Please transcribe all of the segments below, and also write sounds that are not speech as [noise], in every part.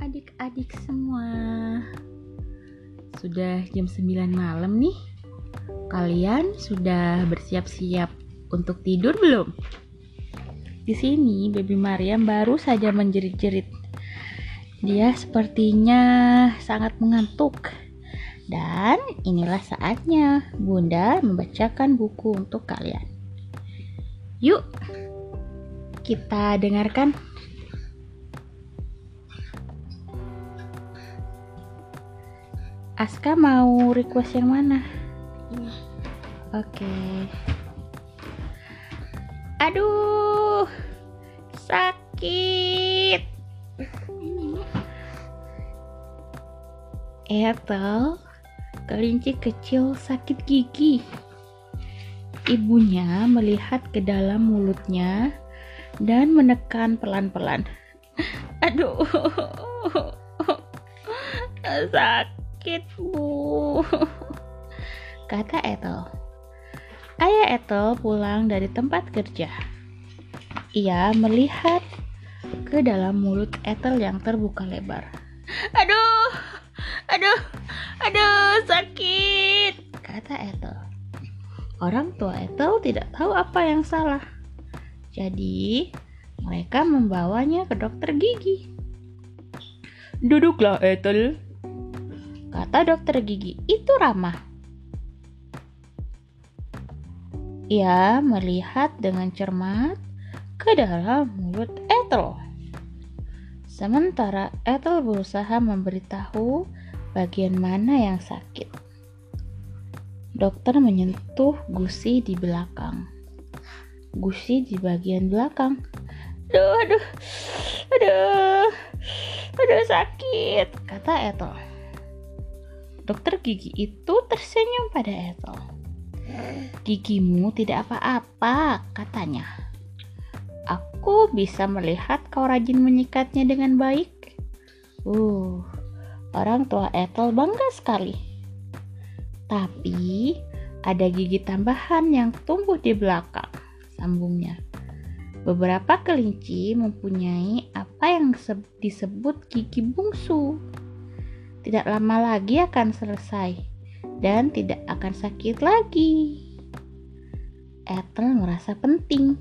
adik-adik semua. Sudah jam 9 malam nih. Kalian sudah bersiap-siap untuk tidur belum? Di sini baby Mariam baru saja menjerit-jerit. Dia sepertinya sangat mengantuk. Dan inilah saatnya Bunda membacakan buku untuk kalian. Yuk kita dengarkan Aska mau request yang mana? Oke. Aduh, sakit. Ethel, kelinci kecil sakit gigi. Ibunya melihat ke dalam mulutnya dan menekan pelan-pelan. [laughs] Aduh, [laughs] sakit sakit, Bu. [laughs] Kata Ethel. Ayah Ethel pulang dari tempat kerja. Ia melihat ke dalam mulut Ethel yang terbuka lebar. Aduh, aduh, aduh, sakit, kata Ethel. Orang tua Ethel tidak tahu apa yang salah. Jadi, mereka membawanya ke dokter gigi. Duduklah, Ethel, Kata dokter gigi, itu ramah. Ia melihat dengan cermat ke dalam mulut Ethel. Sementara Ethel berusaha memberitahu bagian mana yang sakit. Dokter menyentuh gusi di belakang. Gusi di bagian belakang. Aduh, aduh, aduh, aduh sakit, kata Ethel. Dokter gigi itu tersenyum pada Ethel. Gigimu tidak apa-apa, katanya. Aku bisa melihat kau rajin menyikatnya dengan baik. Uh, orang tua Ethel bangga sekali. Tapi ada gigi tambahan yang tumbuh di belakang, sambungnya. Beberapa kelinci mempunyai apa yang disebut gigi bungsu tidak lama lagi akan selesai dan tidak akan sakit lagi. Ethel merasa penting.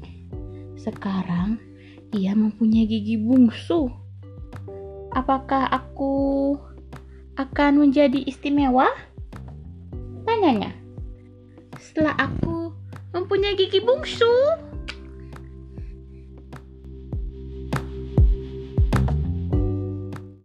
Sekarang ia mempunyai gigi bungsu. Apakah aku akan menjadi istimewa? Tanyanya. Setelah aku mempunyai gigi bungsu,